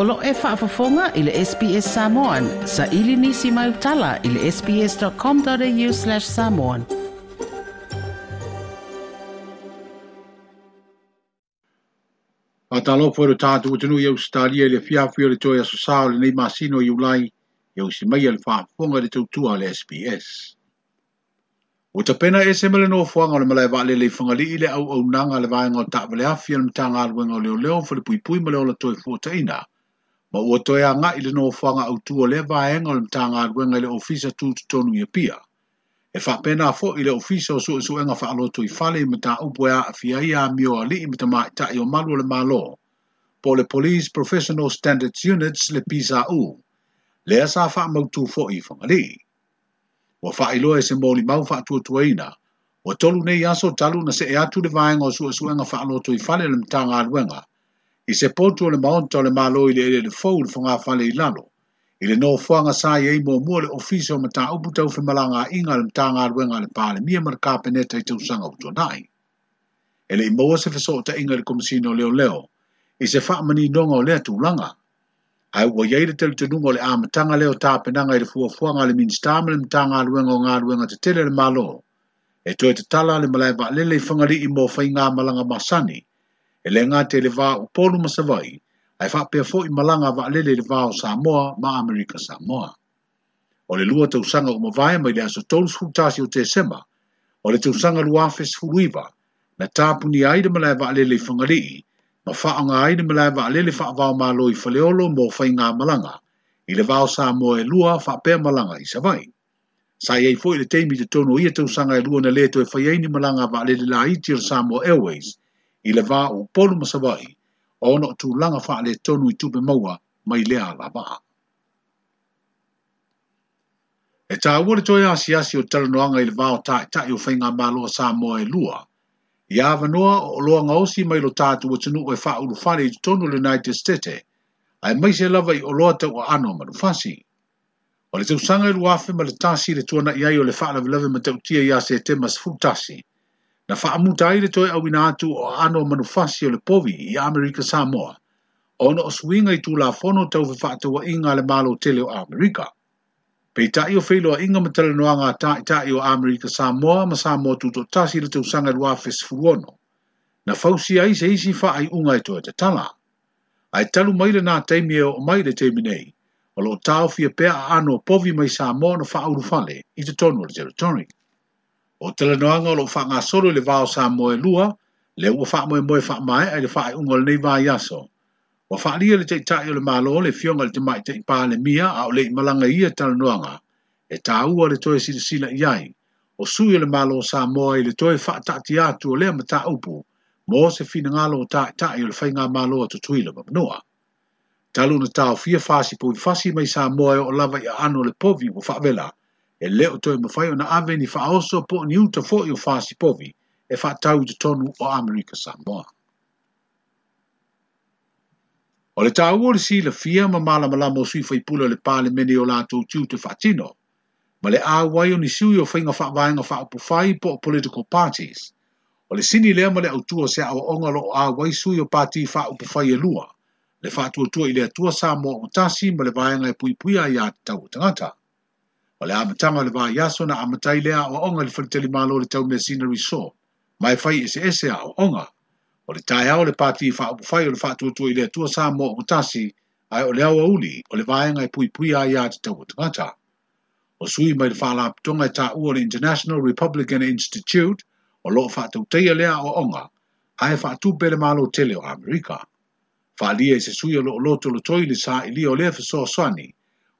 Olo e whaafafonga i le SPS Samoan. Sa ili nisi mai utala i le sps.com.au slash samoan. A talo fwere tātu utinu i Australia i le fiafio le toi asusao le nei masino i ulai i ausi mai al whaafonga le tautua le SPS. O ta pena e se mele no fwanga le malai vaale le fangali i le au au nanga le vaenga o ta vale afi al mtanga alwenga o leo leo fwere pui pui male o la toi fwota ina. Fwere ma ua toeaga i lenō fuaga autua lea vaega o le matagaluega i le ofisa tutotonu ia pia e faapena foʻi le ofisa o suʻesuʻega faaloto i fale i mataupu e aafia ia amio alii ma tamaitaʻi o malu o le malo po le police professional standards units le pisaʻu lea sa faamautū foʻi i fagalii ua faailoa e se molimau faatuatuaina ua tolu nei aso talu na seʻe atu le vaega o suʻesuʻega faaloto i fale o le matagaluega i se potu o le maonta o le malo i le ele le fau le whanga fale i lalo. I le no fuanga sa i eimo mua le ofisi o mata upu tau malanga inga le mta ngā ruenga le pāle mia mara kāpeneta i tau sanga utu nai. E le imaua se fesoo ta inga le komisino leo leo, i se whaamani nonga o lea tūlanga. Ai ua yeire telu te nungo le āmatanga leo tāpenanga i le fua fuanga le minstama le mta ngā ruenga o ngā ruenga te tele le malo. E toi te tala le malaiba lele i whangari i mō whainga malanga masani. e le ngā te le vā o polu masawai, ai whapea fo i malanga wa alele le vā o Samoa ma Amerika Samoa. O le lua tausanga o mawai mai le aso tolu skutasi o te sema, o le tausanga luafes furuiva, na ni aida malai wa alele i whangarii, ma whaonga aida malai wa alele whaavau mālo i whaleolo mō whai ngā malanga, i le vā o Samoa e lua pia malanga i savai. Sa iei fo i le teimi te tono ia tausanga e lua na leto e whaiaini malanga wa alele la iti o Samoa Airways, i le vā o polu masawai o ono tū langa wha le tonu i tūpe maua mai lea la vā. E tā uare toi asi asi o taranoanga i le vā o tā i tāi o whainga mā loa sā moa e lua, i āwanoa o loa ngāosi mai lo tātu o tunu e wha uru whare i tonu le United State, ai mai se lava i o loa tau o ano manu fasi. O le tausanga i luafi ma le tāsi le tuana i ai o le wha lavi lavi ma tautia i a te masafu na whaamuta aire toi au ina atu o ano manufasi o le povi i Amerika Samoa, o no swinga i tū la whono tau whaatau wa inga le malo tele o Amerika. Pei tai o whelo a inga matala noa ngā tai tai o Amerika Samoa ma Samoa tuto tasi le tau sanga lua fesfuono, na fausi ai se isi wha ai unga i e toi te tala. Ai talu maile nā teimie o maile teimi nei, o lo tau fia pea a ano povi mai Samoa na whaurufale i te tonu o le territory. O te lanoanga o lo whangasoro le vāo sa moe lua, le ua wha moe moe wha mai ai le wha unga le nei vāi aso. Wa wha lia le te tai o le malo le fionga le te mai te pā le mia a o le malanga ia talanoanga. E tā ua le si sila sila iai. O sui le malo sa moe le toi wha tati atu o lea ma tā upu. Mō se fina ngalo o tā tai o le whainga malo atu tuila ma noa. Talu na tau fia fasi po i mai sa moe o lava i a ano le povi o wha vela. e leo toi mawhai o na awe ni whaoso po ni uta fo i o whaasi povi e whaatau te tonu o Amerika Samoa. O le tau o le si le fia ma mala malama o sui fai pula le pale mene o lato tiu te whaatino, ma le awai o ni sui o whainga whaavaenga whaapu fai po o political parties, o le sini lea ma le autua se awa onga lo o awai sui o pati whaapu fai e lua, le whaatua tua i le atua sa mo o tasi ma le vaenga e pui pui a ia tau tangata. tangata o le amatanga o le vahi aso na amatai lea o onga le whakitali malo le tau mea sina riso, mai fai ese ese a o onga, o le tae au le pati i whaapu fai o le whaatua i le tua sā mō o tasi, ai o le au auli o le vahi ngai pui pui a ia te tau o tangata. O sui mai le whala aptonga i e tā ua le International Republican Institute, o loo whaatau teia lea o onga, ai whaatu bere malo tele o Amerika. Whaalia i se sui o loo loto lo toi le sā i li o le fesoa swani,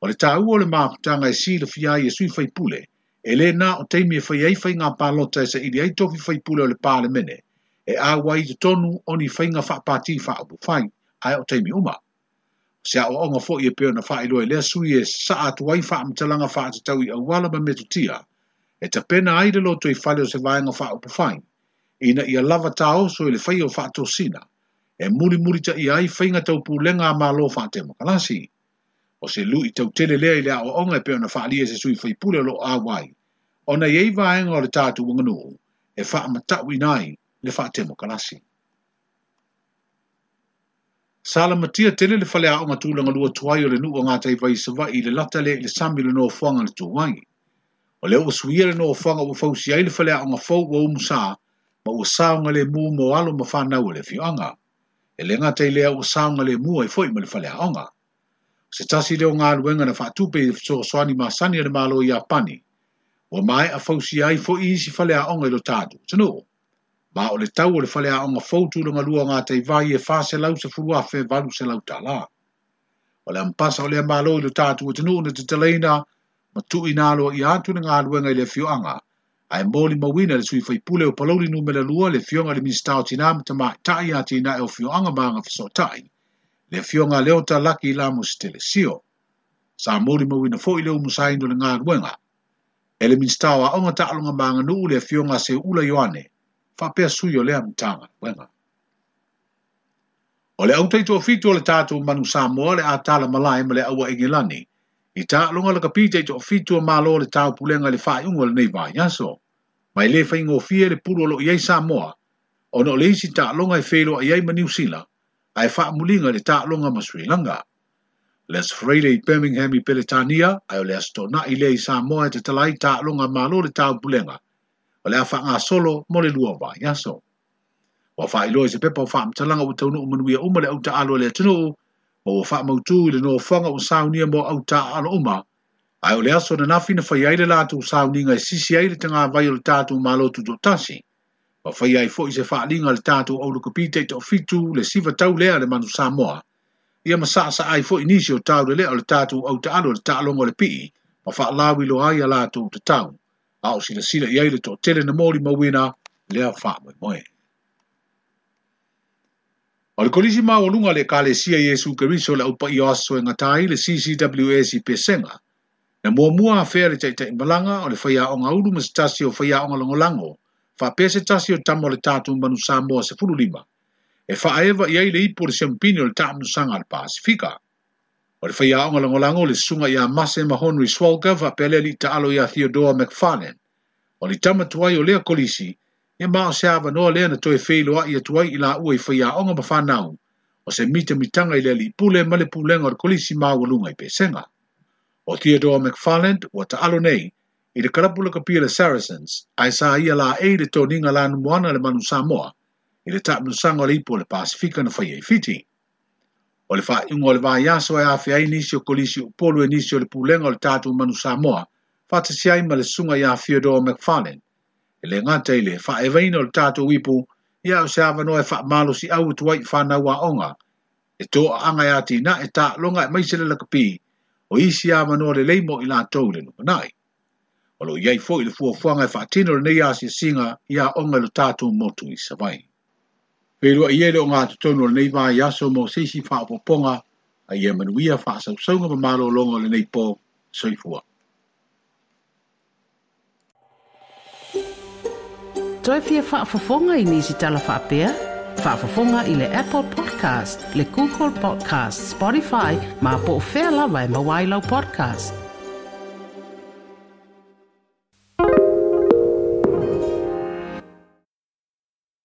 le tāua o le mātanga e si le fia i e sui faipule, e le nā o teimi e fai eifai ngā pālota e sa ili ai tofi faipule o le pāle mene, e āwa i te tonu o ni fai ngā whaapati i whaapu fai, ai o teimi uma. Se o onga fo i e peona whae loe lea sui e sa atu ai whaamtalanga whaatatau i awala ma metu tia, e ta pena ai le loto i whale o se vaenga whaapu fai, ina i a lava tāo so i le fai o whaato sina, e muri muri ta i ai whainga tau lenga a mālo whaate makalasi. O se tau tele lea i lea o onga e faa lia se sui pule lo wai. O na iei vaenga o le tātu wanganu e wha matau inai le faa temo kalasi. Sala matia tele le onga o langa lua tuai o le nuu o tai vai sawa i le lata le le sami le noa fuanga le tuai. O le o suia le noa whanga o si ai le falea onga fau o umusaa ma ua saonga le mu mo alo ma whanau le fioanga. E le tai lea ua saonga le mua i foi ma le whalea onga. se tasi leo ngā luenga na whātupe i so soani mā sani ane mālo i a pani. Wa mai a si ai fo i si a onga i lo tātu. Tano, mā o le tau o le whalea onga fautu lunga lua ngā tei vai e whāse lau se furua fe varu se lau tālā. Wa le ampasa o le mālo i lo tātu o tano na te teleina ma tu i nālo i atu ngā luenga i le fioanga. Ai mōli mawina le sui fai pule o palauri nume le lua le fionga le minister o tina mta mā tai a tina e o fioanga mā ngā fiso tai le fionga leo ta laki la mo se tele sio. Sa mori mo wina fōi leo musa indo le ngā nguenga. Ele minstawa onga ta alunga maanga nuu le fionga se ula yoane, fa pia suyo lea mtanga nguenga. O le au teito fitu o le tātou manu sa moa le ātala malai ma le awa ingilani, i ta alunga le kapi teito fitu o malo le tāu pulenga le fai ungo le neiva yaso, ma i le fai ngofie le puro lo iei sa moa, o no le isi ta alunga i felo a iei manu sila, ai fa mulinga le longa ma Sri Lanka. Les Freire i Birmingham i Peletania, ai o le asto i le i Samoa te talai longa ma lo le tau pulenga. O le afa solo mo le lua wa, yaso. Wa fa ilo i se pepa o fa mtalanga u taunu umanuia uma le au taalo le atinu ma wa fa mautu i le noa fanga u saunia mo au taalo uma, ai o le aso na nafi na fai aile la tu saunia ngai e sisi aile tanga vai o le tatu ma lo dotasi. ma fai ai foʻi se faaaliga le tatou aulokopite i toʻafitu le siva tau lea le manu samoa ia ma saʻasaʻai foʻi nisi o tau lelea o le tatou autaalo o le taʻaloga o le piʻi ma faalauiloa ai a latou tatau a o silasila i ai le toʻatele na molimauina lea faamoemoe o le kolisi maualuga a le ekalesia iesu keriso le aupaʻi o asosoegatā ai le ccws i pesega na muamua afea le taʻitaʻi malaga o le faiaʻoga ulu ma se tasi o faiaʻoga logolago fa se tasi o tamo le tātu manu Samoa se fulu lima. E wha ewa i aile ipo le siampini o le tāmu sanga al Pasifika. O le whai aonga langolango le sunga i a Masse Mahonu i Swalka whapea li ta alo i a McFarlane. O le tamatuai o lea kolisi, e maa se awa noa lea na toe feilo a i a tuai i ua i whai aonga ma whanau. O se mita mitanga i lea li pule male pulenga o le kolisi maa walunga i pesenga. O Theodore McFarlane, o ta alo nei, i te karapula ka pia le Saracens, ai sa ia la e le tōninga la numuana le manu Samoa, i le tapu nusanga le ipo le Pasifika na whaia i fiti. O le wha ingo le vaa yaso ai afi ai nisi o kolisi o polu e nisi o le e pulenga o le tatu manu Samoa, fata si ai ma le sunga ia Theodore McFarlane. E le ngata ile, wha e vaina o le tatu o ipo, ia o se awa noe wha malo si au tuai whanau a onga. E tō a anga ya ti na e tā longa e maisele la kapi, o isi awa noe le leimo ila tōle nukanai. Olo yei fo ili fuo fuanga e fatino le nei si singa ia a onga lo tātou motu i savai. Pērua i ele o ngā tutonu re nei vāi aso mo sisi whaapoponga a i e manuia whaasau saunga pa malo longa le neipo nei pō soifua. Toi fia whaafafonga i nisi tala whaapea? Whaafafonga i le Apple Podcast, le Google Podcast, Spotify, ma po o whea lawa e mawailau podcast.